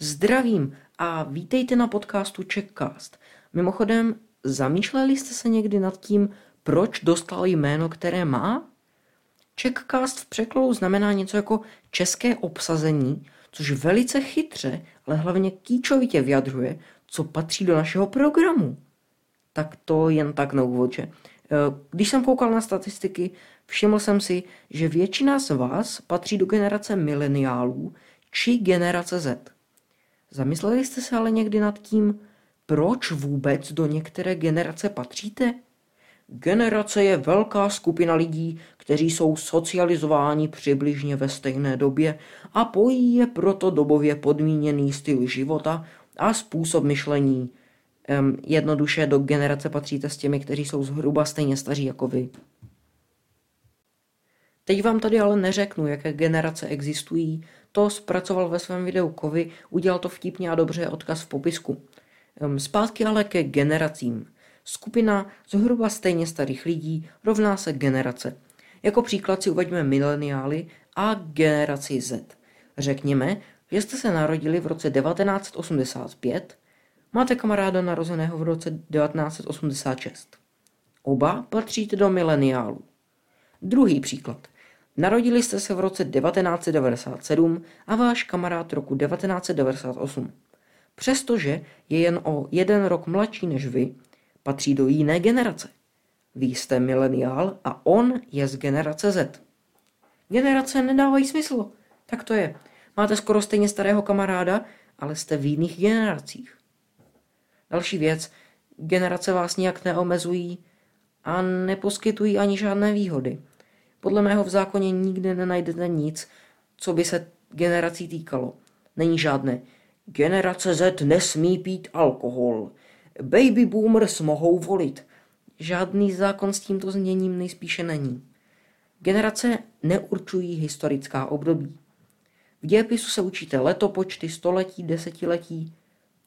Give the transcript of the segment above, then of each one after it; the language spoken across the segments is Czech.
Zdravím a vítejte na podcastu Checkcast. Mimochodem, zamýšleli jste se někdy nad tím, proč dostal jméno, které má? Checkcast v překladu znamená něco jako české obsazení, což velice chytře, ale hlavně kýčovitě vyjadřuje, co patří do našeho programu. Tak to jen tak na úvod, že? Když jsem koukal na statistiky, všiml jsem si, že většina z vás patří do generace mileniálů či generace Z. Zamysleli jste se ale někdy nad tím, proč vůbec do některé generace patříte? Generace je velká skupina lidí, kteří jsou socializováni přibližně ve stejné době a pojí je proto dobově podmíněný styl života a způsob myšlení. Um, jednoduše do generace patříte s těmi, kteří jsou zhruba stejně staří jako vy. Teď vám tady ale neřeknu, jaké generace existují, to zpracoval ve svém videu Kovy, udělal to vtipně a dobře odkaz v popisku. Um, zpátky ale ke generacím. Skupina zhruba stejně starých lidí rovná se generace. Jako příklad si uveďme mileniály a generaci Z. Řekněme, že jste se narodili v roce 1985, máte kamaráda narozeného v roce 1986. Oba patříte do mileniálů. Druhý příklad. Narodili jste se v roce 1997 a váš kamarád roku 1998. Přestože je jen o jeden rok mladší než vy, patří do jiné generace. Vy jste mileniál a on je z generace Z. Generace nedávají smysl. Tak to je. Máte skoro stejně starého kamaráda, ale jste v jiných generacích. Další věc. Generace vás nijak neomezují a neposkytují ani žádné výhody. Podle mého v zákoně nikdy nenajdete nic, co by se generací týkalo. Není žádné. Generace Z nesmí pít alkohol. Baby boomers mohou volit. Žádný zákon s tímto zněním nejspíše není. Generace neurčují historická období. V dějepisu se učíte letopočty, století, desetiletí.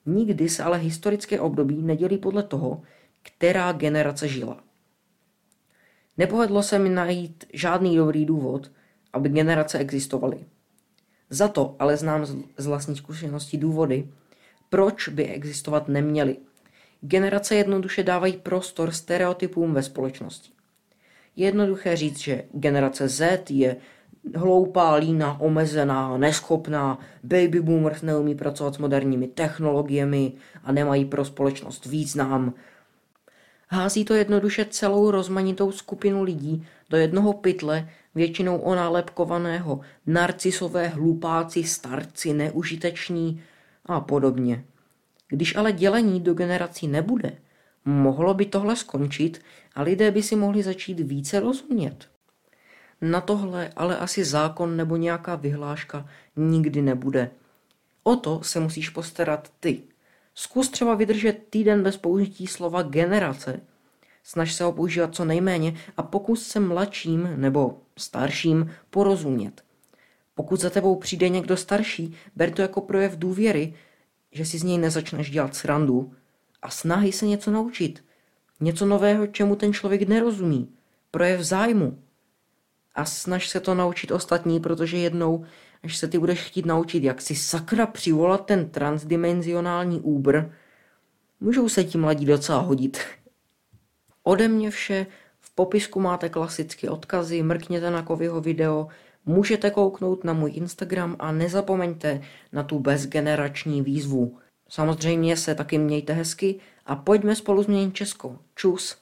Nikdy se ale historické období nedělí podle toho, která generace žila. Nepovedlo se mi najít žádný dobrý důvod, aby generace existovaly. Za to ale znám z vlastní zkušenosti důvody, proč by existovat neměly. Generace jednoduše dávají prostor stereotypům ve společnosti. Je jednoduché říct, že generace Z je hloupá, lína, omezená, neschopná, baby boomers neumí pracovat s moderními technologiemi a nemají pro společnost význam, Hází to jednoduše celou rozmanitou skupinu lidí do jednoho pytle, většinou onálepkovaného narcisové hlupáci, starci, neužiteční a podobně. Když ale dělení do generací nebude, mohlo by tohle skončit a lidé by si mohli začít více rozumět. Na tohle ale asi zákon nebo nějaká vyhláška nikdy nebude. O to se musíš postarat ty. Zkus třeba vydržet týden bez použití slova generace. Snaž se ho používat co nejméně a pokus se mladším nebo starším porozumět. Pokud za tebou přijde někdo starší, ber to jako projev důvěry, že si z něj nezačneš dělat srandu a snahy se něco naučit. Něco nového, čemu ten člověk nerozumí. Projev zájmu. A snaž se to naučit ostatní, protože jednou, až se ty budeš chtít naučit, jak si sakra přivolat ten transdimenzionální úbr, můžou se ti mladí docela hodit. Ode mě vše, v popisku máte klasické odkazy, mrkněte na Kovyho video, můžete kouknout na můj Instagram a nezapomeňte na tu bezgenerační výzvu. Samozřejmě se taky mějte hezky a pojďme spolu změnit Česko. Čus!